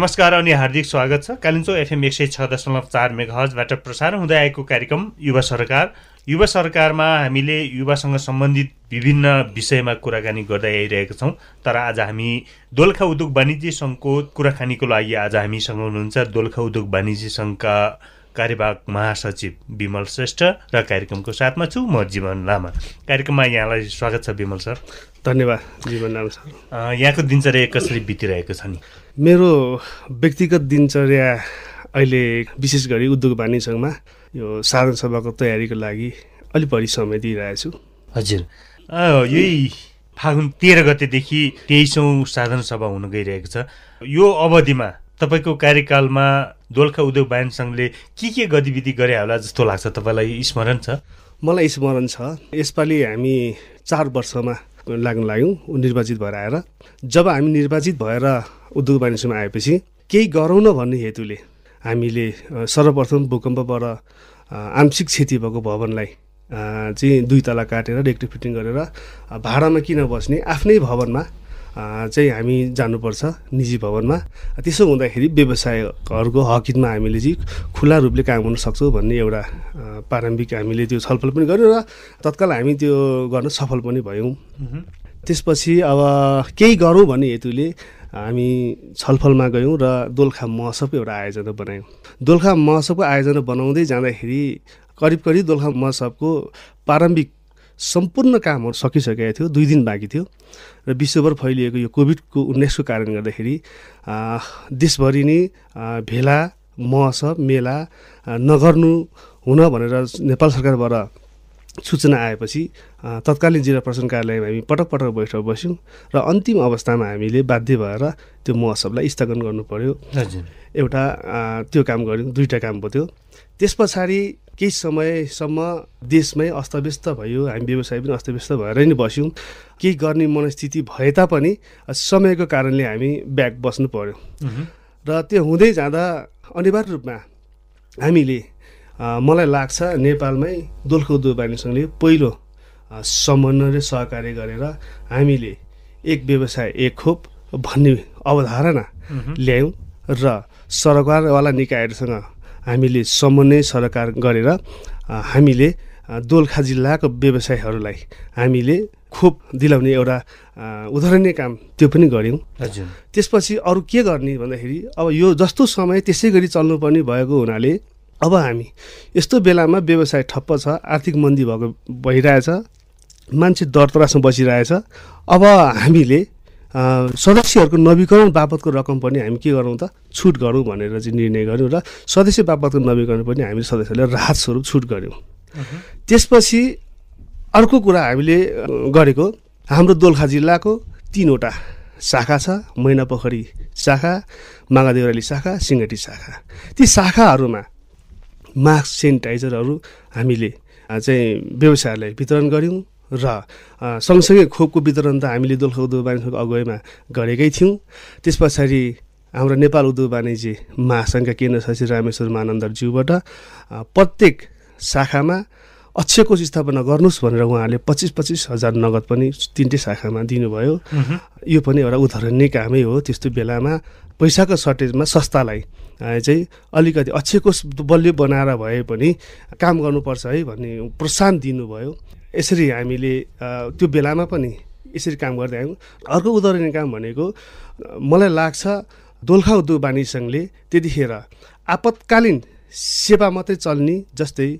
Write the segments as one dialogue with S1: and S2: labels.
S1: नमस्कार अनि हार्दिक स्वागत छ। कालिम्चो एफएम एक सय छ दशमलव चार मेघहजबाट प्रसारण हुँदै आएको कार्यक्रम युवा सरकार। युवा सरकारमा हामीले युवासँग सम्बन्धित विभिन्न विषयमा कुराकानी गर्दै आइरहेका छौँ। तर आज हामी दोलखा उद्योग वाणिज्य सङ्घको कुराकानीको लागि आज हामीसँग हुनुहुन्छ दोलखा उद्योग वाणिज्य सङ्घका कार्यवाहक महासचिव विमल श्रेष्ठ र कार्यक्रमको साथमा छु म जीवन लामा। कार्यक्रममा यहाँलाई स्वागत छ विमल सर।
S2: धन्यवाद जीवन लामा सर
S1: यहाँको दिनचर्या कसरी बितिरहेको छ नि?
S2: मेरो व्यक्तिगत दिनचर्या अहिले विशेष गरी उद्योग वाणिज्य सङ्घमा यो साधारण सभाको तयारीको लागि अलिक बढी समय दिइरहेछु
S1: हजुर। यही फागुन तेह्र गतेदेखि तेइसौँ साधारण सभा हुन गइरहेको छ। यो अवधिमा तपाईँको कार्यकालमा दोलखा उद्योग वाणिज्य सङ्घले के के गतिविधि गरे होला जस्तो लाग्छ तपाईँलाई? स्मरण छ?
S2: मलाई स्मरण छ। यसपालि हामी चार वर्षमा लाग्न लाग्यौँ निर्वाचित भएर आएर। जब हामी निर्वाचित भएर उद्योग वाणिज्यमा आएपछि केही गरौँ न भन्ने हेतुले हामीले सर्वप्रथम भूकम्पबाट आंशिक क्षति भएको भवनलाई चाहिँ दुई तला काटेर रेक्टिभ फिटिङ गरेर भाडामा किन बस्ने आफ्नै भवनमा चाहिँ हामी जानुपर्छ निजी भवनमा। त्यसो हुँदाखेरि व्यवसायहरूको हकितमा हामीले चाहिँ खुला रूपले काम गर्न सक्छौँ भन्ने एउटा प्रारम्भिक हामीले त्यो छलफल पनि गऱ्यौँ र तत्काल हामी त्यो गर्न सफल पनि भयौँ। त्यसपछि अब केही गरौँ भन्ने हेतुले हामी छलफलमा गयौँ र दोलखा महोत्सवको एउटा आयोजना बनायौँ। दोलखा महोत्सवको आयोजना बनाउँदै जाँदाखेरि करिब करिब दोलखा महोत्सवको प्रारम्भिक सम्पूर्ण कामहरू सकिसकेको थियो दुई दिन बाँकी थियो। र विश्वभर फैलिएको यो कोभिडको उन्नाइसको कारणले गर्दाखेरि देशभरि नै भेला महोत्सव मेला नगर्नु हुन भनेर नेपाल सरकारबाट सूचना आएपछि तत्कालीन जिल्ला प्रशासन कार्यालयमा हामी पटक पटक बैठक बस्यौँ र अन्तिम अवस्थामा हामीले बाध्य भएर त्यो महोत्सवलाई स्थगन गर्नु पर्यो। एउटा त्यो काम गऱ्यौँ दुईवटा काम भयो त्यो त्यस पछाडि केही समयसम्म देशमै अस्तव्यस्त भयो हामी व्यवसाय पनि अस्तव्यस्त भएर नै बस्यौँ। केही गर्ने मनस्थिति भए तापनि समयको कारणले हामी ब्याग बस्नु पर्यो। र त्यो हुँदै जाँदा अनिवार्य रूपमा हामीले मलाई लाग्छ नेपालमै दोलखो उद्योग वाणिज्य पहिलो समन्वय र सहकार्य गरेर हामीले एक व्यवसाय एक खोप भन्ने अवधारणा ल्यायौँ र सरकारवाला निकायहरूसँग हामीले समन्वय सरकार गरेर हामीले दोलखा जिल्लाको व्यवसायहरूलाई हामीले खोप दिलाउने एउटा उदाहरणीय काम त्यो पनि गऱ्यौँ।
S1: हजुर।
S2: त्यसपछि अरू के गर्ने भन्दाखेरि अब यो जस्तो समय त्यसै गरी चल्नुपर्ने भएको हुनाले अब हामी यस्तो बेलामा व्यवसाय ठप्प छ आर्थिक मन्दी भएको भइरहेछ मान्छे दर तरासमा बसिरहेछ अब हामीले सदस्यहरूको नवीकरण बापतको रकम पनि हामी के गरौँ त? छुट गरौँ भनेर चाहिँ निर्णय गऱ्यौँ र सदस्य बापतको नवीकरण पनि हामीले सदस्यहरूले राहत स्वरूप छुट गऱ्यौँ त्यसपछि अर्को कुरा हामीले गरेको हाम्रो दोलखा जिल्लाको तिनवटा शाखा छ मैनापोखरी शाखा मागादेउराली शाखा सिङ्गटी शाखा। ती शाखाहरूमा मास्क सेनिटाइजरहरू हामीले चाहिँ व्यवसायलाई वितरण गऱ्यौँ र सँगसँगै खोपको वितरण त हामीले दोलखा उद्योग वाणिज्यको अगुवाईमा गरेकै थियौँ। त्यस पछाडि हाम्रो नेपाल उद्योग वाणिज्य महासङ्घका केन्द्र सचिव रामेश्वर मानन्दरज्यूबाट प्रत्येक शाखामा अक्षय कोष स्थापना गर्नुहोस् भनेर उहाँहरूले पच्चिस पच्चिस हजार नगद पनि तिनटै शाखामा दिनुभयो। यो पनि एउटा उदाहरणीय कामै हो। त्यस्तो बेलामा पैसाको सर्टेजमा संस्थालाई चाहिँ अलिकति अक्षय कोष बलियो बनाएर भए पनि काम गर्नुपर्छ है भन्ने प्रोत्साहन दिनुभयो। यसरी हामीले त्यो बेलामा पनि यसरी काम गर्दै आयौँ। अर्को उदाहरणीय काम भनेको मलाई लाग्छ दोलखा उद्योग त्यतिखेर आपतकालीन सेवा मात्रै चल्ने जस्तै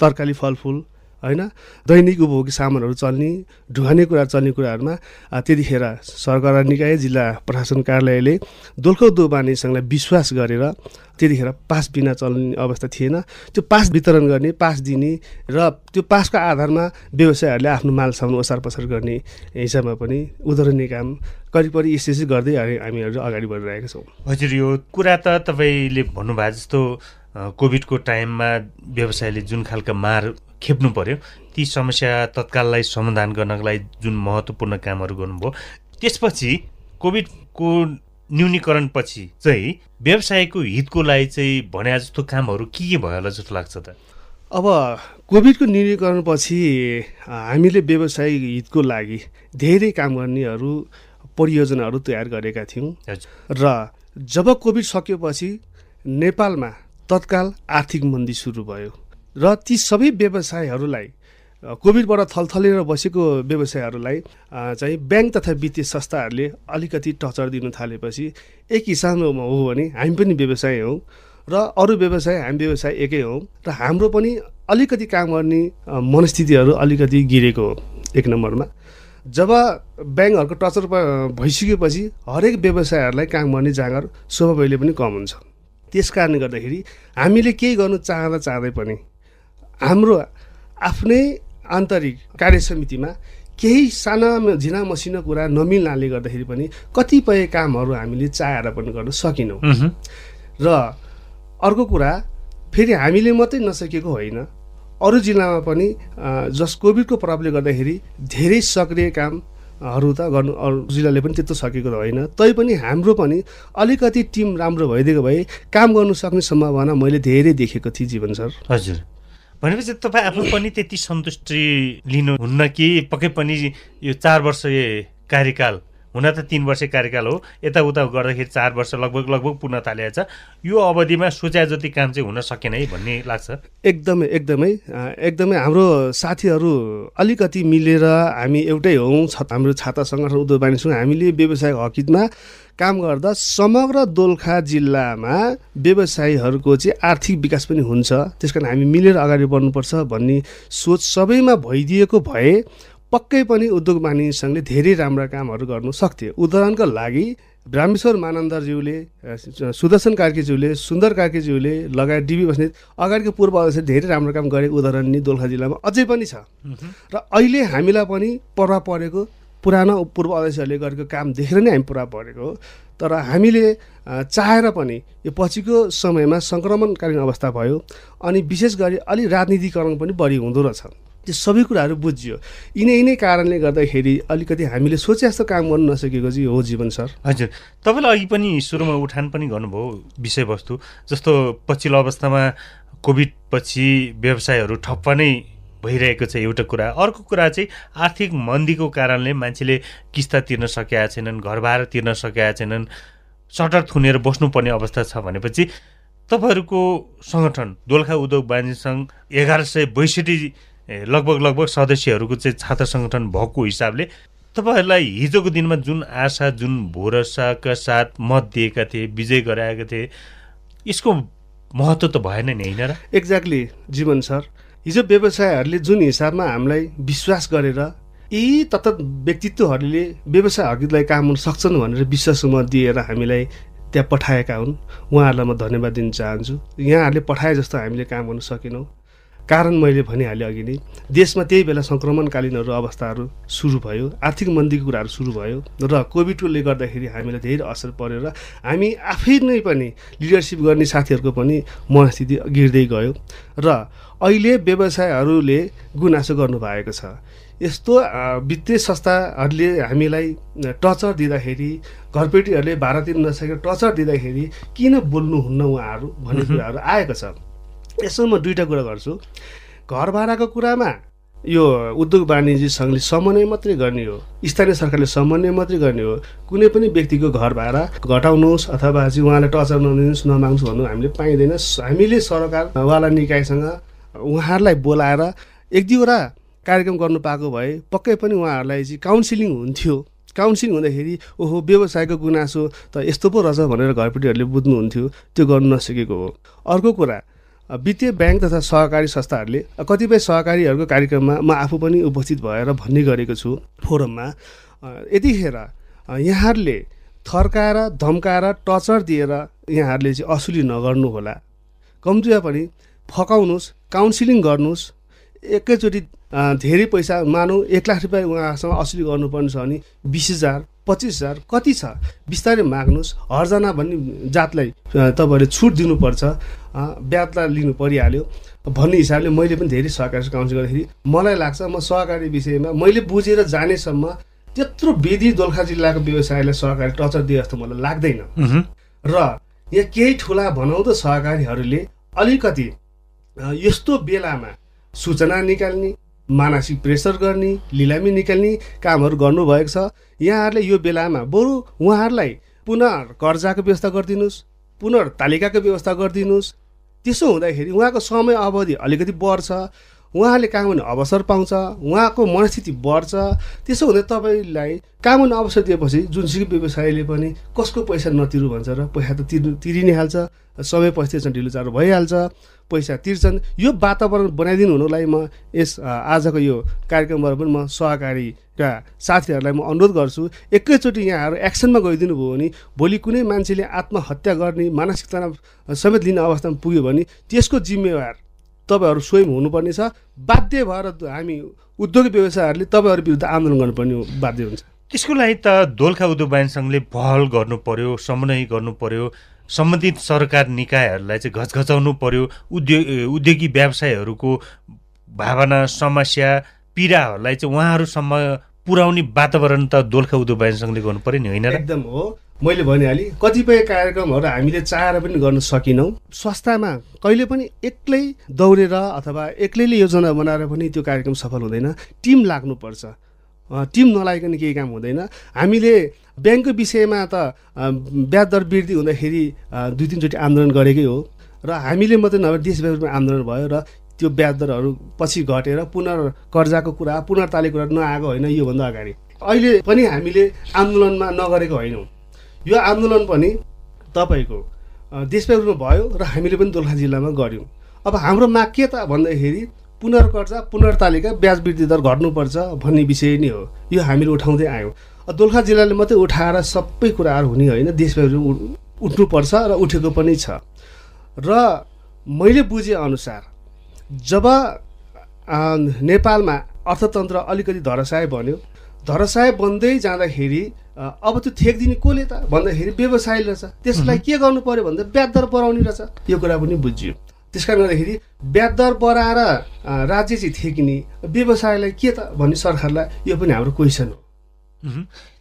S2: तरकारी फलफुल होइन? दैनिक उपभोग्य सामानहरू चल्ने ढुवानी कुरा चल्ने कुराहरूमा त्यतिखेर सरकार निकाय जिल्ला प्रशासन कार्यालयले दोलखो सङ्घलाई विश्वास गरेर त्यतिखेर पास बिना चल्ने अवस्था थिएन। त्यो पास वितरण गर्ने पास दिने र त्यो पासको आधारमा व्यवसायहरूले आफ्नो माल सामान ओसार पसार गर्ने हिसाबमा पनि उदाहरणीय काम करिब करिब यसरी यसरी गर्दै हामीहरू अगाडि बढिरहेका छौँ।
S1: हजुर यो कुरा त तपाईँले भन्नुभयो जस्तो कोभिडको टाइममा व्यवसायले जुन खालको मार खेप्नु पर्यो ती समस्या तत्काललाई समाधान गर्नको लागि जुन महत्त्वपूर्ण कामहरू गर्नुभयो त्यसपछि कोभिडको न्यूनीकरणपछि चाहिँ व्यवसायको हितको लागि चाहिँ भने जस्तो कामहरू के के भयो होला जस्तो लाग्छ त?
S2: अब कोभिडको न्यूनीकरणपछि हामीले व्यवसायिक हितको लागि धेरै काम गर्नेहरू परियोजनाहरू तयार गरेका थियौँ। र जब कोभिड सकिएपछि नेपालमा तत्काल आर्थिक मन्दी सुरु भयो। र ती सबै व्यवसायहरूलाई कोभिडबाट थलथलेर बसेको व्यवसायहरूलाई चाहिँ ब्याङ्क तथा वित्तीय संस्थाहरूले अलिकति टचर दिन थालेपछि एक हिसाबमा हो भने हामी पनि व्यवसाय हौँ र अरू व्यवसाय हामी व्यवसाय एकै हौँ र हाम्रो पनि अलिकति काम गर्ने मनस्थितिहरू अलिकति गिरेको हो एक नम्बरमा। जब ब्याङ्कहरूको टचर भइसकेपछि हरेक व्यवसायहरूलाई काम गर्ने जाँगर स्वभावले पनि कम हुन्छ। त्यस कारणले गर्दाखेरि हामीले केही गर्नु चाहँदा चाहँदै पनि हाम्रो आफ्नै आन्तरिक कार्य समितिमा केही साना झिना मसिनो कुरा नमिल्नाले गर्दाखेरि पनि कतिपय कामहरू हामीले चाहेर पनि गर्न सकेनौँ। र अर्को कुरा फेरि हामीले मात्रै नसकेको होइन अरू जिल्लामा पनि जस कोभिडको प्रभावले गर्दाखेरि धेरै सक्रिय कामहरू त गर्नु अरू जिल्लाले पनि त्यस्तो सकेको त होइन। तैपनि हाम्रो पनि अलिकति टिम राम्रो भइदिएको भए काम गर्नु सक्ने सम्भावना मैले धेरै देखेको थिएँ जीवन सर।
S1: हजुर। भनेपछि तपाईँ आफू पनि त्यति सन्तुष्टि लिनुहुन्न कि? पक्कै पनि यो चार वर्ष कार्यकाल हुन त तिन वर्ष कार्यकाल हो। यताउता गर्दाखेरि चार वर्ष लगभग लगभग पुग्न थालेको छ। यो अवधिमा सोचे जति काम चाहिँ हुन सकेन है भन्ने लाग्छ।
S2: एकदमै एकदमै एकदमै हाम्रो साथीहरू अलिकति मिलेर हामी एउटै हौँ छ- हाम्रो छाता सङ्गठन उद्योग वाणिज्य हामीले व्यवसायिक हकितमा काम गर्दा समग्र दोलखा जिल्लामा व्यवसायीहरूको चाहिँ आर्थिक विकास पनि हुन्छ। त्यस कारण हामी मिलेर अगाडि बढ्नुपर्छ भन्ने सोच सबैमा भइदिएको भए पक्कै पनि उद्योग वाणिज्य सङ्घले धेरै राम्रा कामहरू गर्नु सक्थ्यो उदाहरणको लागि रामेश्वर मानन्दरज्यूले सुदर्शन कार्कीज्यूले सुन्दर कार्कीज्यूले लगायत डिबी बस्नेत अगाडिको पूर्व अध्यक्ष धेरै राम्रो काम गरेको उदाहरण नि दोलखा जिल्लामा अझै पनि छ। र अहिले हामीलाई पनि प्रभाव परेको पुरानो पूर्व अध्यक्षहरूले गरेको काम देखेर नै हामी प्रभाव परेको हो। तर हामीले चाहेर पनि यो पछिको समयमा सङ्क्रमणकालीन अवस्था भयो अनि विशेष गरी अलि राजनीतिकरण पनि बढी हुँदो रहेछ। त्यो सबै कुराहरू बुझियो। यिनै यिनै कारणले गर्दाखेरि अलिकति हामीले सोचे जस्तो काम गर्नु नसकेको चाहिँ हो जीवन सर।
S1: हजुर। तपाईँले अघि पनि सुरुमा उठान पनि गर्नुभयो विषयवस्तु। जस्तो पछिल्लो अवस्थामा कोभिड पछि व्यवसायहरू ठप्प नै भइरहेको छ एउटा कुरा। अर्को कुरा चाहिँ आर्थिक मन्दीको कारणले मान्छेले किस्ता तिर्न सकेका छैनन् घर भाडा तिर्न सकेका छैनन् सटर थुनेर बस्नुपर्ने अवस्था छ भनेपछि तपाईँहरूको सङ्गठन दोलखा उद्योग वाणिज्य सङ्घ एघार सय बैसठी लगभग लगभग सदस्यहरूको चाहिँ छात्र सङ्गठन भएको हिसाबले तपाईँहरूलाई हिजोको दिनमा जुन आशा जुन भरोसाका साथ मत दिएका थिए विजय गराएका थिए यसको महत्त्व त भएन नि होइन र?
S2: एक्ज्याक्टली जीवन सर। हिजो व्यवसायहरूले जुन हिसाबमा हामीलाई विश्वास गरेर यी तत्त व्यक्तित्वहरूले व्यवसाय हकितलाई काम गर्न सक्छन् भनेर विश्वास मत दिएर हामीलाई त्यहाँ पठाएका हुन् उहाँहरूलाई म धन्यवाद दिन चाहन्छु। यहाँहरूले पठाए जस्तो हामीले काम गर्न सकेनौँ। कारण मैले भनिहालेँ अघि नै देशमा त्यही बेला सङ्क्रमणकालीनहरू अवस्थाहरू सुरु भयो आर्थिक मन्दीको कुराहरू सुरु भयो र कोभिडले गर्दाखेरि हामीलाई धेरै असर परेर हामी आफै नै पनि लिडरसिप गर्ने साथीहरूको पनि मनस्थिति गिर्दै गयो र अहिले व्यवसायहरूले गुनासो गर्नुभएको छ। यस्तो वित्तीय संस्थाहरूले हामीलाई टचर दिँदाखेरि घरपेटीहरूले तिर्न नसकेर टचर दिँदाखेरि किन बोल्नुहुन्न उहाँहरू भन्ने कुराहरू आएको छ। यसो म दुईवटा कुरा गर्छु। घर भाडाको कुरामा यो उद्योग वाणिज्य सङ्घले समन्वय मात्रै गर्ने हो स्थानीय सरकारले समन्वय मात्रै गर्ने हो कुनै पनि व्यक्तिको घर भाडा घटाउनुहोस् अथवा चाहिँ उहाँलाई टचर नदिनुहोस् नमाग्नुहोस् भन्नु हामीले पाइँदैन। हामीले सरकारवाला निकायसँग उहाँहरूलाई बोलाएर एक दुईवटा कार्यक्रम गर्नु पाएको भए पक्कै पनि उहाँहरूलाई चाहिँ काउन्सिलिङ हुन्थ्यो। काउन्सिलिङ हुँदाखेरि ओहो व्यवसायको गुनासो त यस्तो पो रहेछ भनेर घरपेटीहरूले बुझ्नुहुन्थ्यो। त्यो गर्नु नसकेको हो। अर्को कुरा वित्तीय ब्याङ्क तथा सहकारी संस्थाहरूले कतिपय सहकारीहरूको कार्यक्रममा म आफू पनि उपस्थित भएर भन्ने गरेको छु फोरममा। यतिखेर यहाँहरूले थर्काएर धम्काएर टचर दिएर यहाँहरूले चाहिँ असुली नगर्नु होला। कम्तीमा पनि फकाउनुहोस् काउन्सिलिङ गर्नुहोस् एकैचोटि धेरै पैसा मानौँ एक लाख रुपियाँ उहाँसँग असुली गर्नुपर्ने छ भने बिस हजार पच्चिस हजार कति छ? बिस्तारै माग्नुहोस्। हरजना भन्ने जातलाई तपाईँहरूले छुट दिनुपर्छ। ब्याजलाई लिनु परिहाल्यो। भन्ने हिसाबले मैले पनि धेरै सहकारी काउन्सिल गर्दाखेरि मलाई लाग्छ म सहकारी विषयमा मैले बुझेर जानेसम्म त्यत्रो बेदी दोलखा जिल्लाको व्यवसायलाई सहकारी टचर दिए जस्तो मलाई लाग्दैन। र यहाँ केही ठुला भनौँ त सहकारीहरूले अलिकति यस्तो बेलामा सूचना निकाल्ने मानसिक प्रेसर गर्ने लिलामी निकाल्ने कामहरू गर्नुभएको छ। यहाँहरूले यो बेलामा बरु उहाँहरूलाई पुनः कर्जाको व्यवस्था गरिदिनुहोस् पुनः तालिकाको व्यवस्था गरिदिनुहोस्। त्यसो हुँदाखेरि उहाँको समय अवधि अलिकति बढ्छ। उहाँले काम गर्ने अवसर पाउँछ उहाँको मनस्थिति बढ्छ त्यसो हुँदा तपाईँलाई काम गर्ने अवसर दिएपछि जुनसुकै व्यवसायले पनि कसको पैसा नतिरु भन्छ र पैसा त तिर्नु तिरि नै हाल्छ समय पछि ढिलो चाँडो भइहाल्छ पैसा तिर्छन् यो वातावरण बनाइदिनु हुनुलाई म यस आजको यो कार्यक्रमबाट पनि म सहकारीका साथीहरूलाई म अनुरोध गर्छु एकैचोटि यहाँहरू एक्सनमा गइदिनु भयो भने भोलि कुनै मान्छेले आत्महत्या गर्ने मानसिक तनाव समेत लिने अवस्थामा पुग्यो भने त्यसको जिम्मेवार तपाईँहरू स्वयं हुनुपर्ने छ। बाध्य भएर हामी उद्योग व्यवसायहरूले तपाईँहरू विरुद्ध आन्दोलन गर्नुपर्ने बाध्य हुन्छ।
S1: त्यसको लागि त दोलखा उद्योग वाणिज्य सङ्घले पहल गर्नु पर्यो समन्वय गर्नु पर्यो सम्बन्धित सरकार निकायहरूलाई चाहिँ घचघचाउनु पर्यो उद्योग उद्योगी व्यवसायहरूको भावना समस्या पीडाहरूलाई चाहिँ उहाँहरूसम्म पुर्याउने वातावरण त दोलखा उद्योग वाणिज्य सङ्घले गर्नु पर्यो नि होइन
S2: एकदम हो। मैले भनिहालेँ कतिपय कार्यक्रमहरू हामीले चाहेर पनि गर्न सकिनौँ। संस्थामा कहिले पनि एक्लै दौडेर अथवा एक्लैले योजना बनाएर पनि त्यो कार्यक्रम सफल हुँदैन। टिम लाग्नुपर्छ। टिम नलागिकन केही काम हुँदैन। हामीले ब्याङ्कको विषयमा त ब्याज दर वृद्धि हुँदाखेरि दुई तिनचोटि आन्दोलन गरेकै हो। र हामीले मात्रै नभए देशव्यापीमा आन्दोलन भयो र त्यो ब्याज दरहरू पछि घटेर पुनः कर्जाको कुरा पुनर्ताले कुरा नआएको होइन योभन्दा अगाडि। अहिले पनि हामीले आन्दोलनमा नगरेको होइनौँ। यो आन्दोलन पनि तपाईँको देशव्यापी रूपमा भयो र हामीले पनि दोलखा जिल्लामा गऱ्यौँ। अब हाम्रो माग के त भन्दाखेरि पुनर्कर्जा पुनर्तालिका ब्याज वृद्धि दर घट्नुपर्छ भन्ने विषय नै हो। यो हामीले उठाउँदै आयौँ। दोलखा जिल्लाले मात्रै उठाएर सबै कुराहरू हुने होइन देशव्यापी उठ्नुपर्छ र उठेको पनि छ। र मैले बुझेअनुसार जब नेपालमा अर्थतन्त्र अलिकति धरसाय बन्यो धरसाय बन्दै जाँदाखेरि अब त्यो ठेक दिने कसले त? भन्दाखेरि व्यवसायले रहेछ। त्यसलाई के गर्नु पर्यो भन्दा ब्याज दर बढाउने रहेछ। यो कुरा पनि बुझियो। त्यस कारणले गर्दाखेरि ब्याज दर बढाएर राज्य चाहिँ थेकिने व्यवसायलाई के त भन्ने सरकारलाई यो पनि हाम्रो क्वेसन हो।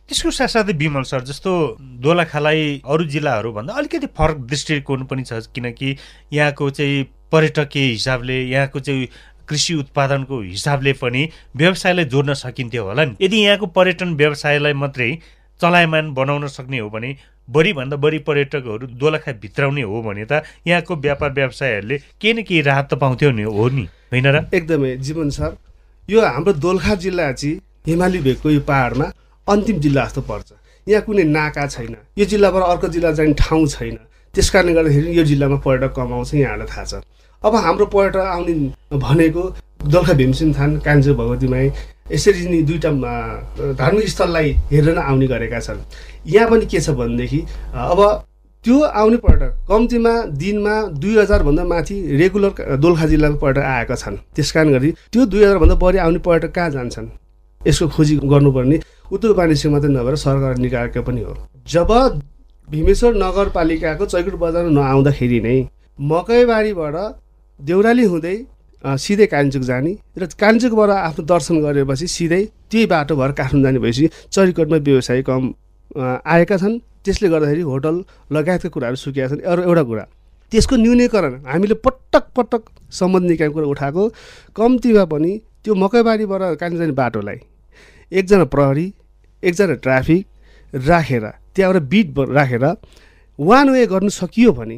S1: त्यसको साथसाथै विमल सर जस्तो दोलाखालाई अरू जिल्लाहरूभन्दा अलिकति फरक दृष्टिकोण पनि छ किनकि यहाँको चाहिँ पर्यटकीय हिसाबले यहाँको चाहिँ कृषि उत्पादनको हिसाबले पनि व्यवसायलाई जोड्न सकिन्थ्यो होला नि। यदि यहाँको पर्यटन व्यवसायलाई मात्रै चलायमान बनाउन सक्ने हो भने बढीभन्दा बढी पर्यटकहरू दोलखा भित्राउने हो भने त यहाँको व्यापार व्यवसायहरूले केही न केही राहत त पाउँथ्यो नि हो नि? होइन र?
S2: एकदमै जीवन सर। यो हाम्रो दोलखा जिल्ला चाहिँ हिमाली भेगको यो पाहाडमा अन्तिम जिल्ला जस्तो पर्छ। यहाँ कुनै नाका छैन। यो जिल्लाबाट अर्को जिल्ला जाने ठाउँ छैन। त्यस कारणले गर्दाखेरि यो जिल्लामा पर्यटक कमाउँछ यहाँहरूलाई थाहा छ। अब हाम्रो पर्यटक आउने भनेको दोलखा भीमसिंह थान कान्छो भगवती माई यसरी नै दुईवटा धार्मिक स्थललाई हेरेर आउने गरेका छन्। यहाँ पनि के छ भनेदेखि अब त्यो आउने पर्यटक कम्तीमा दिनमा दुई हजारभन्दा माथि रेगुलर दोलखा जिल्लाको पर्यटक आएका छन्। त्यस कारण गरी त्यो दुई हजारभन्दा बढी आउने पर्यटक कहाँ जान्छन्? यसको खोजी गर्नुपर्ने उत्तर वाणिज्य मात्रै नभएर सरकार निकायको पनि हो। जब भीमेश्वर नगरपालिकाको चैकुट बजार नआउँदाखेरि नै मकैबारीबाट देउराली हुँदै सिधै कालिचुक जाने र कालिचुकबाट आफ्नो दर्शन गरेपछि सिधै त्यही बाटो भएर काठमाडौँ जाने भएपछि चरीकोटमा व्यवसायी कम आएका छन्। त्यसले गर्दाखेरि होटल लगायतका कुराहरू सुकेका छन्। अरू एउटा कुरा त्यसको न्यूनीकरण हामीले पटक पटक सम्बन्ध निकायको कुरा उठाएको। कम्तीमा पनि त्यो मकैबारीबाट कालिम्पोङ जाने बाटोलाई एकजना प्रहरी एकजना ट्राफिक राखेर त्यहाँबाट बिट राखेर वान वे गर्नु सकियो भने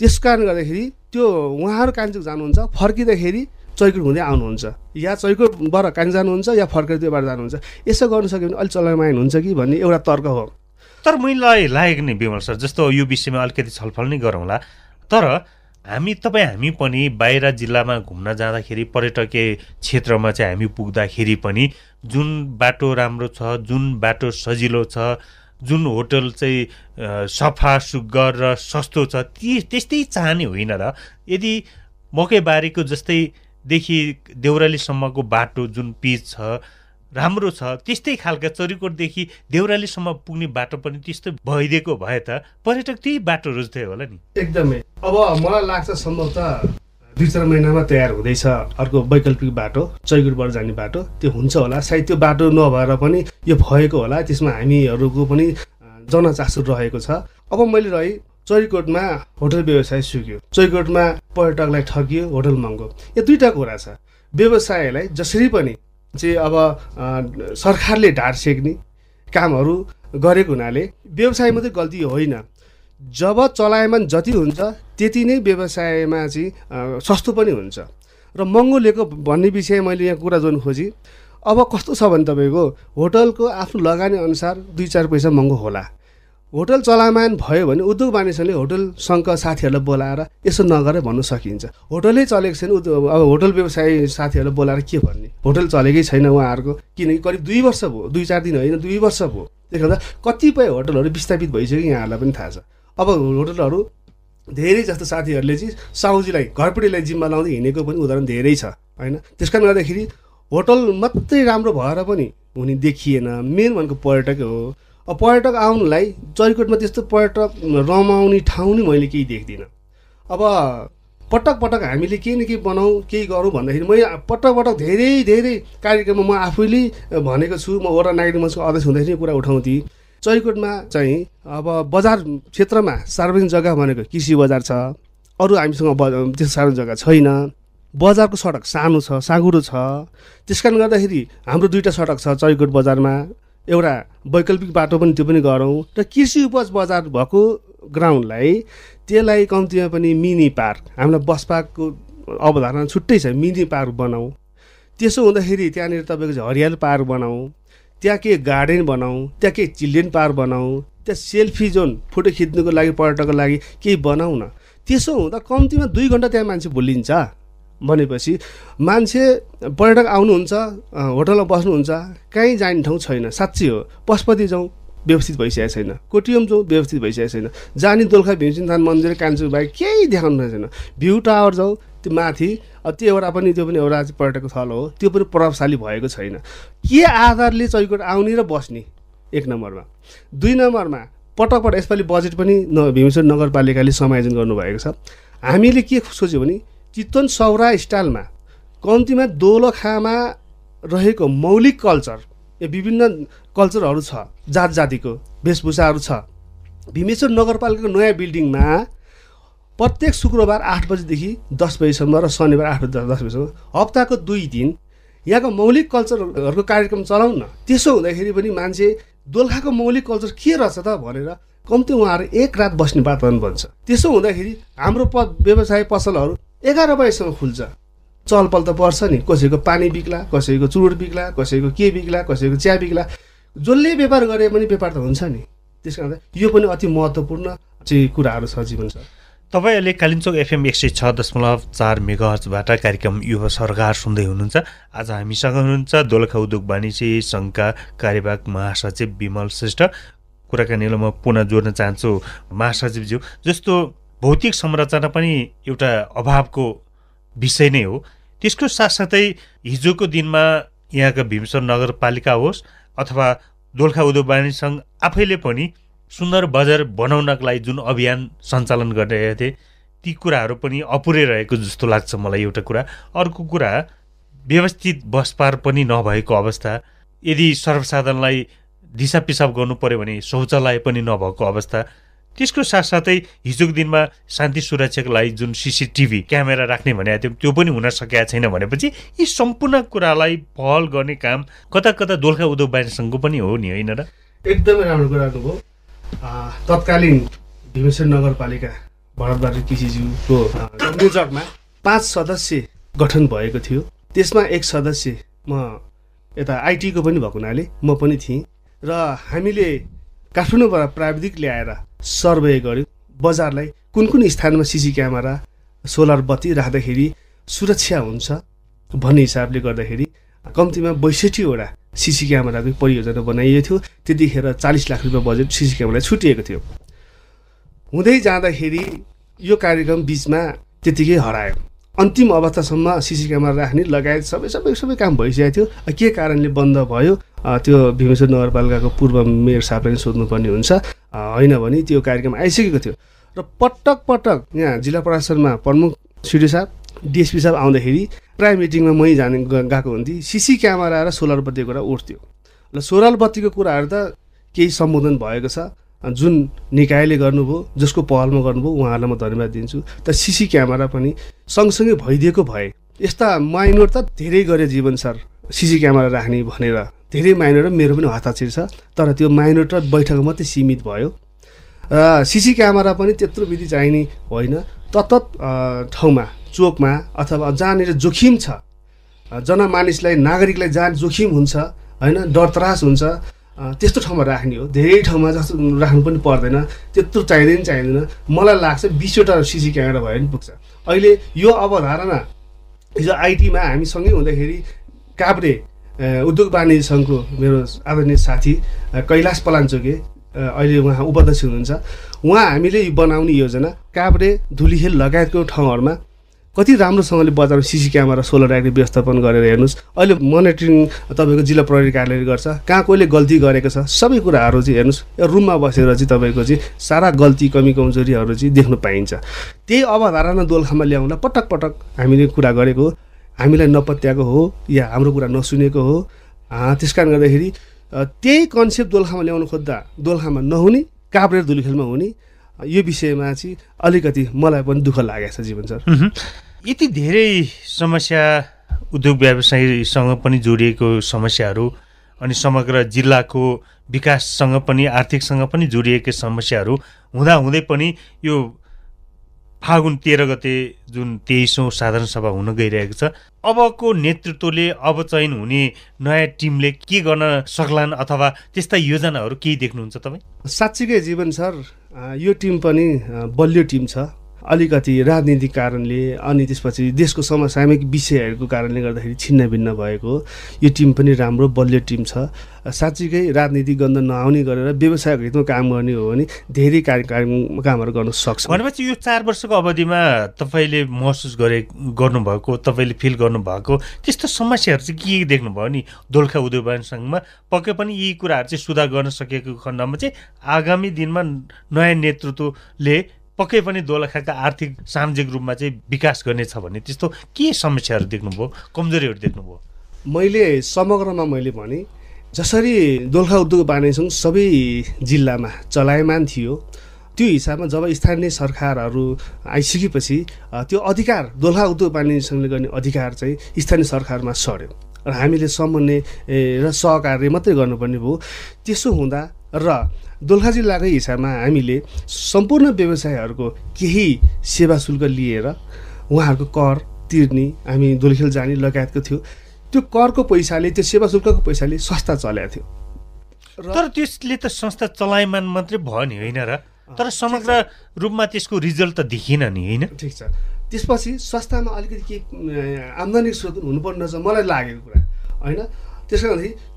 S2: त्यस कारण गर्दाखेरि त्यो उहाँहरू कान्छुक जानुहुन्छ फर्किँदाखेरि चैकुट हुँदै आउनुहुन्छ। या चैकुटबाट कान्छ जानुहुन्छ या फर्केर त्योबाट जानुहुन्छ। यसो गर्नु सक्यो भने अलिक चलायमाइन हुन्छ कि भन्ने एउटा तर्क हो।
S1: तर मलाई लागेको नि विमल सर जस्तो यो विषयमा अलिकति छलफल नै गरौँला तर हामी तपाईँ हामी पनि बाहिर जिल्लामा घुम्न जाँदाखेरि पर्यटकीय क्षेत्रमा चाहिँ हामी पुग्दाखेरि पनि जुन बाटो राम्रो छ जुन बाटो सजिलो छ जुन होटल चाहिँ सफा सुग्घर र सस्तो छ ती त्यस्तै चाहने होइन र। यदि मकैबारीको जस्तैदेखि देउरालीसम्मको बाटो जुन पिच छ राम्रो छ त्यस्तै खालका चरीकोटदेखि देउरालीसम्म पुग्ने बाटो पनि त्यस्तो भइदिएको भए त पर्यटक त्यही बाटो रोज्थ्यो होला नि।
S2: एकदमै। अब मलाई लाग्छ सम्भवतः दुई चार महिनामा तयार हुँदैछ। अर्को वैकल्पिक बाटो चैगुटबाट जाने बाटो त्यो हुन्छ होला। सायद त्यो बाटो नभएर पनि यो भएको होला। त्यसमा हामीहरूको पनि जनचासो रहेको छ। अब मैले रहे चैकोटमा होटल व्यवसाय सुक्यो। चैकोटमा पर्यटकलाई ठगियो होटल महँगो यो दुईवटा कुरा छ। व्यवसायलाई जसरी पनि चाहिँ अब सरकारले ढाड सेक्ने कामहरू गरेको हुनाले व्यवसाय मात्रै गल्ती होइन। जब चलायमान जति हुन्छ त्यति नै व्यवसायमा चाहिँ सस्तो पनि हुन्छ। र महँगो लिएको भन्ने विषय मैले यहाँ कुरा जोड्नु खोजेँ। अब कस्तो छ भने तपाईँको होटलको आफ्नो लगानी अनुसार दुई चार पैसा महँगो होला। होटल चलायमान भयो भने उद्योग मानिसहरूले होटल सङ्घका साथीहरूलाई बोलाएर यसो नगरे भन्नु सकिन्छ। होटलै चलेको छैन उद्योग अब होटल व्यवसाय साथीहरूलाई बोलाएर के भन्ने? होटल चलेकै छैन उहाँहरूको किनकि करिब दुई वर्ष भयो दुई चार दिन होइन दुई वर्ष भयो। त्यसले गर्दा कतिपय होटलहरू विस्थापित भइसक्यो यहाँहरूलाई पनि थाहा छ। अब होटलहरू धेरै जस्तो साथीहरूले चाहिँ साउजीलाई घरपिँढीलाई जिम्मा लाउँदै हिँडेको पनि उदाहरण धेरै छ होइन? त्यस कारणले गर्दाखेरि होटल मात्रै राम्रो भएर पनि हुने देखिएन। मेन भनेको पर्यटकै हो। अब पर्यटक आउनुलाई जयकोटमा त्यस्तो पर्यटक रमाउने ठाउँ नै मैले केही देख्दिनँ। अब पटक पटक हामीले केही न केही बनाउँ केही गरौँ भन्दाखेरि मैले पटक पटक धेरै धेरै कार्यक्रममा म आफैले भनेको छु। म वडा नागरिक मञ्चको अध्यक्ष हुँदाखेरि कुरा उठाउँथेँ। चैकोटमा चाहिँ अब बजार क्षेत्रमा सार्वजनिक जग्गा भनेको कृषि बजार छ। अरू हामीसँग त्यस्तो सार्वजनिक जग्गा छैन। बजारको सडक सानो छ साँगुरो छ। त्यस कारण गर्दाखेरि हाम्रो दुईवटा सडक छ चैकोट बजारमा। एउटा वैकल्पिक बाटो पनि त्यो पनि गरौँ र कृषि उपज बजार भएको ग्राउन्डलाई त्यसलाई कम्तीमा पनि मिनी पार्क हामीलाई बस पार्कको अवधारणा छुट्टै छ मिनी पार्क बनाऊ। त्यसो हुँदाखेरि त्यहाँनिर तपाईँको हरियाली पार्क बनाऊ। त्यहाँ के गार्डन बनाऊ त्यहाँ के चिल्ड्रेन पार्क बनाऊ त्यहाँ सेल्फी जोन फोटो खिच्नुको लागि पर्यटकको लागि केही बनाऊ न। त्यसो हुँदा कम्तीमा दुई घन्टा त्यहाँ मान्छे भुलिन्छ। भनेपछि मान्छे पर्यटक आउनुहुन्छ होटलमा बस्नुहुन्छ कहीँ जाने ठाउँ छैन। साँच्चै हो पशुपति जाउँ व्यवस्थित भइसकेको छैन कोटियम जाउँ व्यवस्थित भइसकेको छैन। जाने दोलखा भीमसिंहथान मन्दिर कान्छु बाहेक केही देखाउनु छैन भ्यू टावर जाउँ त्यो माथि त्यो एउटा पनि त्यो पनि एउटा चाहिँ पर्यटकको थलो हो त्यो पनि प्रभावशाली भएको छैन। के आधारले चैकोट आउने र बस्ने? एक नम्बरमा। दुई नम्बरमा पटक पटक यसपालि बजेट पनि न भीमेश्वर नगरपालिकाले समायोजन गर्नुभएको छ। हामीले के सोच्यो भने चितवन सौरा स्टाइलमा कम्तीमा दोलखामा रहेको मौलिक कल्चर यो विभिन्न कल्चरहरू छ जात जातिको वेशभूषाहरू छ। भीमेश्वर नगरपालिकाको नयाँ बिल्डिङमा प्रत्येक शुक्रबार आठ बजीदेखि दस बजीसम्म र शनिबार आठ बजी दस बजीसम्म हप्ताको दुई दिन यहाँको मौलिक कल्चरहरूको कार्यक्रम चलाउँ न त्यसो हुँदाखेरि पनि मान्छे दोलखाको मौलिक कल्चर के रहेछ त भनेर कम्ती उहाँहरू एक रात बस्ने वातावरण बन्छ। त्यसो हुँदाखेरि हाम्रो प व्यवसाय पसलहरू एघार बजीसम्म खुल्छ। चलपल त पर्छ नि। कसैको पानी बिग्ला कसैको चुरोट बिग्ला कसैको के बिग्ला कसैको चिया बिग्ला। जसले व्यापार गरे पनि व्यापार त हुन्छ नि। त्यस कारण यो पनि अति महत्त्वपूर्ण चाहिँ कुराहरू छ जीवन सर
S1: तपाईँ अहिले कालिम्पोङ एफएम एक सय छ दशमलव चार मेगाहर्चबाट कार्यक्रम युवा सरकार सुन्दै हुनुहुन्छ। आज हामीसँग हुनुहुन्छ दोलखा उद्योग वाणिज्य सङ्घका कार्यवाहक महासचिव विमल श्रेष्ठ। कुराकानीलाई म पुनः जोड्न चाहन्छु महासचिवज्यू। जस्तो भौतिक संरचना पनि एउटा अभावको विषय नै हो। त्यसको साथसाथै हिजोको दिनमा यहाँका भीमश्वर नगरपालिका होस् अथवा दोलखा उद्योग वाणिज्य सङ्घ आफैले पनि सुन्दर बजार बनाउनको लागि जुन अभियान सञ्चालन गरिरहेका थिए ती कुराहरू पनि अपुरै रहेको जस्तो लाग्छ मलाई एउटा कुरा। अर्को कुरा व्यवस्थित बसपार पनि नभएको अवस्था। यदि सर्वसाधारणलाई दिसा पिसाब गर्नु पर्यो भने शौचालय पनि नभएको अवस्था। त्यसको साथसाथै हिजोको दिनमा शान्ति सुरक्षाको लागि जुन सिसिटिभी क्यामेरा राख्ने भनेको थियो त्यो पनि हुन सकेका छैन भनेपछि यी सम्पूर्ण कुरालाई पहल गर्ने काम कता कता दोलखा उद्योग वाणिज्य पनि हो नि होइन र?
S2: एकदमै राम्रो कुरा गर्नुभयो तत्कालीन भीमेश्वर नगरपालिका भरतबारी कृषिज्यूको आ, संयोजकमा पाँच सदस्य गठन भएको थियो। त्यसमा एक सदस्य म यता आइटीको पनि भएको हुनाले म पनि थिएँ। र हामीले काठमाडौँबाट प्राविधिक ल्याएर सर्वे गऱ्यौँ। बजारलाई कुन कुन स्थानमा सिसी क्यामेरा सोलर बत्ती राख्दाखेरि सुरक्षा हुन्छ भन्ने हिसाबले गर्दाखेरि कम्तीमा बैसठीवटा सिसी क्यामेराको परियोजना बनाइएको थियो। त्यतिखेर चालिस लाख रुपियाँ बजेट सिसी क्यामेरा छुटिएको थियो। हुँदै जाँदाखेरि यो कार्यक्रम बिचमा त्यतिकै हरायो। अन्तिम अवस्थासम्म सिसी क्यामेरा राख्ने लगायत सबै सबै सबै काम भइसकेको थियो। के कारणले बन्द भयो? त्यो भीमेश्वर नगरपालिकाको पूर्व मेयर साहबले सोध्नुपर्ने हुन्छ। होइन भने त्यो कार्यक्रम आइसकेको थियो। र पटक पटक यहाँ जिल्ला प्रशासनमा प्रमुख सिडी साहब डिएसपी साहब आउँदाखेरि प्राय मिटिङमा मै जाने गएको हुन्थेँ। सिसी क्यामेरा र सोलर बत्तीको कुरा उठ्थ्यो। र सोलर बत्तीको कुराहरू त केही सम्बोधन भएको छ। जुन निकायले गर्नुभयो जसको पहलमा गर्नुभयो उहाँहरूलाई म धन्यवाद दिन्छु। तर सिसी क्यामेरा पनि सँगसँगै भइदिएको भए यस्ता माइनोर त धेरै गरे जीवन सर। सिसी क्यामेरा राख्ने भनेर धेरै माइनर मेरो पनि हस्ताक्षर छ। तर त्यो माइनर र बैठक मात्रै सीमित भयो। र सिसी क्यामेरा पनि त्यत्रो विधि चाहिने होइन। तत्त ठाउँमा चोकमा अथवा जहाँनिर जोखिम छ। जनमानिसलाई नागरिकलाई जहाँ जोखिम हुन्छ होइन? डर त्रास हुन्छ। त्यस्तो ठाउँमा राख्ने हो। धेरै ठाउँमा जस्तो राख्नु पनि पर्दैन। त्यत्रो चाहिँदैन चाहिँदैन। मलाई लाग्छ बिसवटा सिसी क्यामेरा भयो भने पुग्छ। अहिले यो अवधारणा हिजो आइटीमा हामी सँगै हुँदाखेरि काभ्रे उद्योग वाणिज्य सङ्घको मेरो आदरणीय साथी कैलाश पलाञ्चोके अहिले उहाँ उपाध्यक्ष हुनुहुन्छ। उहाँ हामीले बनाउने योजना काभ्रे धुलीखेल लगायतको ठाउँहरूमा कति राम्रोसँगले बजारमा सिसी क्यामेरा सोलर लाइटको व्यवस्थापन गरेर हेर्नुहोस्। अहिले मोनिटरिङ तपाईँको जिल्ला प्रहरी कार्यालयले गर्छ। कहाँ कोहीले गल्ती गरेको छ सबै कुराहरू चाहिँ हेर्नुहोस्। रुममा बसेर चाहिँ तपाईँको चाहिँ सारा गल्ती कमी कमजोरीहरू चाहिँ देख्नु पाइन्छ। त्यही अवधारणा दोलखामा ल्याउँदा पटक पटक हामीले कुरा गरेको हामीलाई नपत्याएको हो या हाम्रो कुरा नसुनेको हो। त्यस कारण गर्दाखेरि त्यही कन्सेप्ट दोलखामा ल्याउनु खोज्दा दोलखामा नहुने काभ्रे धुलीखेलमा हुने यो विषयमा चाहिँ अलिकति मलाई पनि दुःख लागेको छ जीवन सर।
S1: यति धेरै समस्या उद्योग व्यवसायीसँग पनि जोडिएको समस्याहरू अनि समग्र जिल्लाको विकाससँग पनि आर्थिकसँग पनि जोडिएकै समस्याहरू हुँदाहुँदै पनि यो फागुन तेह्र गते जुन तेइसौँ साधारण सभा हुन गइरहेको छ अबको नेतृत्वले अब चयन हुने नयाँ टिमले के गर्न सक्लान् अथवा त्यस्ता योजनाहरू केही देख्नुहुन्छ तपाईँ?
S2: साँच्चीकै जीवन सर यो टिम पनि बलियो टिम छ। अलिकति राजनीतिक कारणले अनि त्यसपछि देशको समसामयिक विषयहरूको कारणले गर्दाखेरि छिन्न भिन्न भएको यो टिम पनि राम्रो बलियो टिम छ। साँच्चीकै राजनीतिक गन्ध नआउने गरेर व्यवसायको हितमा काम गर्ने हो भने धेरै कार्यक्रम कामहरू गर्न सक्छ।
S1: भनेपछि यो चार वर्षको अवधिमा तपाईँले महसुस गरे गर्नुभएको तपाईँले फिल गर्नुभएको त्यस्तो समस्याहरू चाहिँ के देख्नुभयो नि? दोलखा उद्योग सङ्घमा पक्कै पनि यी कुराहरू चाहिँ सुधार गर्न सकेको खण्डमा चाहिँ आगामी दिनमा नयाँ नेतृत्वले पक्कै पनि दोलखाका आर्थिक सामाजिक रूपमा चाहिँ विकास गर्नेछ भने त्यस्तो के समस्याहरू देख्नुभयो? कमजोरीहरू देख्नुभयो?
S2: मैले समग्रमा मैले भने जसरी दोलखा उद्योग वाणिज्य सबै जिल्लामा चलायमान थियो। त्यो हिसाबमा जब स्थानीय सरकारहरू आइसकेपछि त्यो अधिकार दोलखा उद्योग वाणिज्य गर्ने अधिकार चाहिँ स्थानीय सरकारमा सर्यो र हामीले समन्वय र सहकार्य मात्रै गर्नुपर्ने भयो। त्यसो हुँदा र दोलखा जिल्लाकै हिसाबमा हामीले सम्पूर्ण व्यवसायहरूको केही सेवा शुल्क लिएर उहाँहरूको कर तिर्ने हामी दोलखेल जाने लगायतको थियो। त्यो करको पैसाले त्यो सेवा शुल्कको पैसाले संस्था चलाएको
S1: थियो। तर त्यसले त संस्था चलायमान मात्रै भयो नि होइन र? तर समग्र रूपमा त्यसको रिजल्ट त देखिएन नि होइन?
S2: ठिक छ। त्यसपछि संस्थामा अलिकति केही आम्दानी स्रोत हुनुपर्ने रहेछ मलाई लागेको कुरा होइन? त्यसो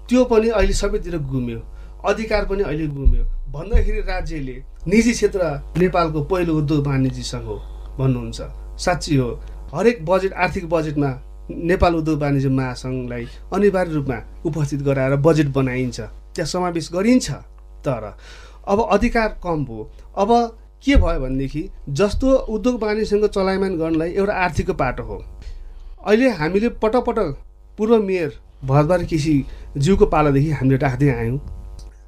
S2: त्यो पनि अहिले सबैतिर घुम्यो अधिकार पनि अहिले गुम्यो। भन्दाखेरि राज्यले निजी क्षेत्र नेपालको पहिलो उद्योग वाणिज्य सङ्घ हो भन्नुहुन्छ। साँच्ची हो हरेक बजेट आर्थिक बजेटमा नेपाल उद्योग वाणिज्य महासङ्घलाई अनिवार्य रूपमा उपस्थित गराएर बजेट बनाइन्छ त्यहाँ समावेश गरिन्छ। तर अब अधिकार कम भयो अब के भयो भनेदेखि जस्तो उद्योग वाणिज्यसँग चलायमान गर्नलाई एउटा आर्थिकको पाटो हो। अहिले हामीले पटक पटक पूर्व मेयर भरद्वार केसी जिउको पालादेखि हामीले राख्दै आयौँ।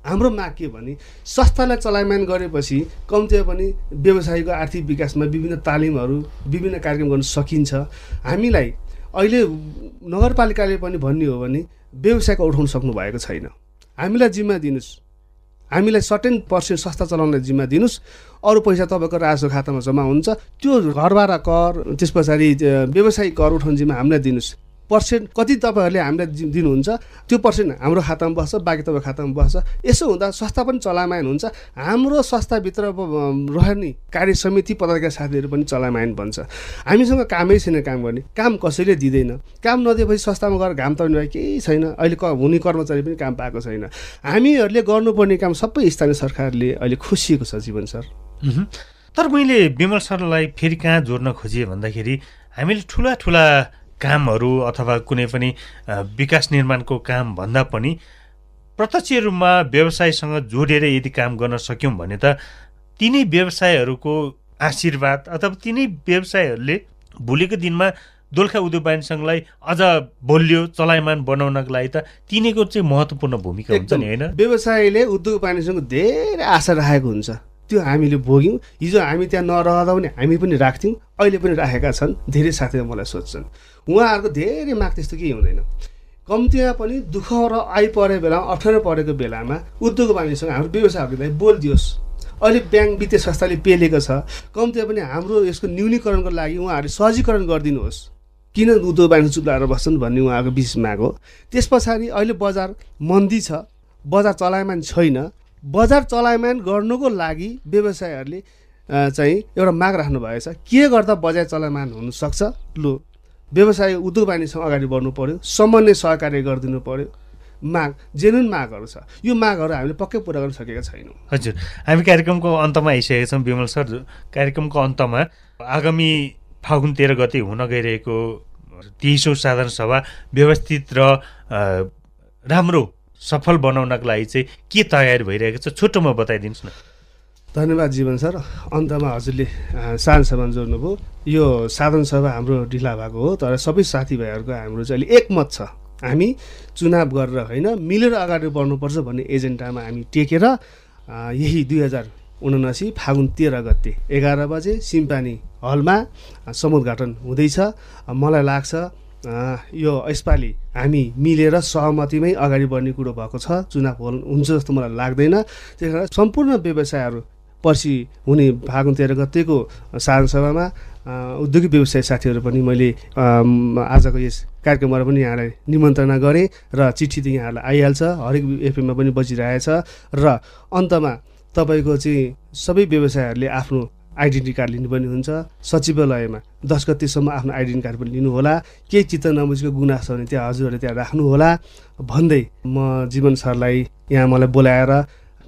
S2: हाम्रो माग के भने संस्थालाई चलायमान गरेपछि कम्तीमा पनि व्यवसायको आर्थिक विकासमा विभिन्न तालिमहरू विभिन्न कार्यक्रम गर्न सकिन्छ। हामीलाई अहिले नगरपालिकाले पनि भन्ने हो भने व्यवसायको उठाउन सक्नु भएको छैन। हामीलाई जिम्मा दिनुहोस्। हामीलाई सर्टेन पर्सेन्ट संस्था चलाउनलाई जिम्मा दिनुहोस्। अरू पैसा तपाईँको राजस्व खातामा जम्मा हुन्छ। त्यो घरबारा कर त्यस पछाडि व्यवसायिक कर उठाउनु जिम्मा हामीलाई दिनुहोस्। पर्सेन्ट कति तपाईँहरूले हामीलाई दिनुहुन्छ त्यो पर्सेन्ट हाम्रो खातामा बस्छ बाँकी तपाईँको खातामा बस्छ। यसो हुँदा संस्था पनि चलायमान हुन्छ। हाम्रो संस्थाभित्र रहने कार्य समिति पदाधिकारी साथीहरू पनि चलायमान भन्छ हामीसँग कामै छैन काम गर्ने। काम कसैले दिँदैन। काम नदिएपछि संस्थामा गएर घाम तर्ने भए केही छैन। अहिले क हुने कर्मचारी पनि काम पाएको छैन। हामीहरूले गर्नुपर्ने काम सबै स्थानीय सरकारले अहिले खुसिएको छ जीवन सर।
S1: तर मैले विमल सरलाई फेरि कहाँ जोड्न खोजेँ भन्दाखेरि हामीले ठुला ठुला कामहरू अथवा कुनै पनि विकास निर्माणको काम भन्दा पनि प्रत्यक्ष रूपमा व्यवसायसँग जोडेर यदि काम गर्न सक्यौँ भने त तिनै व्यवसायहरूको आशीर्वाद अथवा तिनै व्यवसायहरूले भोलिको दिनमा दोलखा उद्योग सङ्घलाई अझ बलियो चलायमान बनाउनको लागि त तिनीको चाहिँ महत्त्वपूर्ण भूमिका हुन्छ नि होइन?
S2: व्यवसायले उद्योग वाणिज्यसँग धेरै आशा राखेको हुन्छ। त्यो हामीले भोग्यौँ हिजो हामी त्यहाँ नरहँदा पनि हामी पनि राख्थ्यौँ अहिले पनि राखेका छन् धेरै साथीहरू मलाई सोध्छन्। उहाँहरूको धेरै माग त्यस्तो केही हुँदैन। कम्तीमा पनि दुःख र आइपरेको बेलामा अप्ठ्यारो परेको बेलामा उद्योग वाणिज्यसँग हाम्रो व्यवसायहरूलाई बोलिदियोस्। अहिले ब्याङ्क वित्तीय संस्थाले पेलेको छ। कम्तीमा पनि हाम्रो यसको न्यूनीकरणको लागि उहाँहरूले सहजीकरण गरिदिनुहोस्। किन उद्योग वाणिज्य चुप्लाएर बस्छन् भन्ने उहाँको विशेष माग हो। त्यस पछाडि अहिले बजार मन्दी छ। बजार चलायमान छैन। बजार चलायमान गर्नुको लागि व्यवसायहरूले चाहिँ एउटा माग राख्नु भएछ के गर्दा बजार चलायमान हुनसक्छ लु। व्यवसाय उद्योग वाणिज्यसँग अगाडि बढ्नु पऱ्यो समन्वय सहकार्य गरिदिनु पऱ्यो माग जेनुन मागहरू छ। यो मागहरू हामीले पक्कै पुरा गर्न सकेका छैनौँ।
S1: हजुर। हामी कार्यक्रमको अन्तमा आइसकेका छौँ विमल सर। कार्यक्रमको अन्तमा आगामी फागुन तेह्र गते हुन गइरहेको तेइसौँ साधारण सभा व्यवस्थित र राम्रो सफल बनाउनको लागि चाहिँ के तयारी भइरहेको छ? छोटोमा बताइदिनुहोस् न।
S2: धन्यवाद जीवन सर। अन्तमा हजुरले साधारण सभा जोड्नुभयो। यो साधारण सभा हाम्रो ढिला भएको हो तर सबै साथीभाइहरूको हाम्रो चाहिँ अहिले एकमत छ। हामी चुनाव गरेर होइन मिलेर अगाडि बढ्नुपर्छ भन्ने एजेन्डामा हामी टेकेर यही दुई हजार उनासी फागुन तेह्र गते एघार बजे सिम्पानी हलमा समुद्घाटन हुँदैछ। मलाई लाग्छ यो यसपालि हामी मिलेर सहमतिमै अगाडि बढ्ने कुरो भएको छ। चुनाव हुन्छ जस्तो मलाई लाग्दैन। त्यस कारण सम्पूर्ण व्यवसायहरू पर्सि हुने फागुन तेह्र गतेको सभामा उद्योगिक व्यवसाय साथीहरू पनि मैले आजको यस कार्यक्रमबाट पनि यहाँलाई निमन्त्रणा गरेँ र चिठी त यहाँहरूलाई आइहाल्छ हरेक एफएममा पनि बजिरहेछ र अन्तमा तपाईँको चाहिँ सबै व्यवसायहरूले आफ्नो आइडेन्टिटी कार्ड लिनुपर्ने हुन्छ सचिवालयमा दस गतिसम्म आफ्नो आइडेन्टी कार्ड पनि लिनुहोला केही चित्त नबुझेको गुनासो भने त्यहाँ हजुरहरूले त्यहाँ राख्नुहोला भन्दै म जीवन सरलाई यहाँ मलाई बोलाएर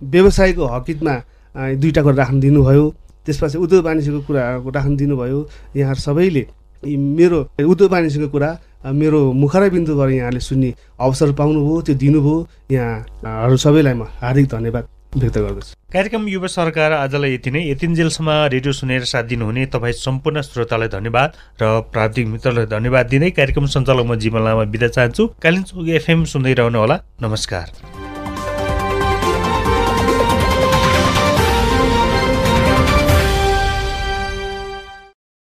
S2: व्यवसायको हकितमा दुईवटा कुरा राख्नु दिनुभयो। त्यसपछि उद्योग वाणिज्यको कुरा राख्नु दिनुभयो। यहाँ सबैले मेरो उद्योग वाणिज्यको कुरा मेरो मुखरा बिन्दुबाट यहाँले सुन्ने अवसर पाउनुभयो त्यो दिनुभयो। यहाँहरू सबैलाई म हार्दिक धन्यवाद व्यक्त गर्दछु।
S1: कार्यक्रम युवा सरकार आजलाई यति नै। यतिन्जेलसम्म रेडियो सुनेर साथ दिनुहुने तपाईँ सम्पूर्ण श्रोतालाई धन्यवाद र प्राविधिक मित्रलाई धन्यवाद दिँदै कार्यक्रम सञ्चालक म जीवन लामा बिदा चाहन्छु। कालिम्पोङ एफएम सुन्दै रहनुहोला। नमस्कार।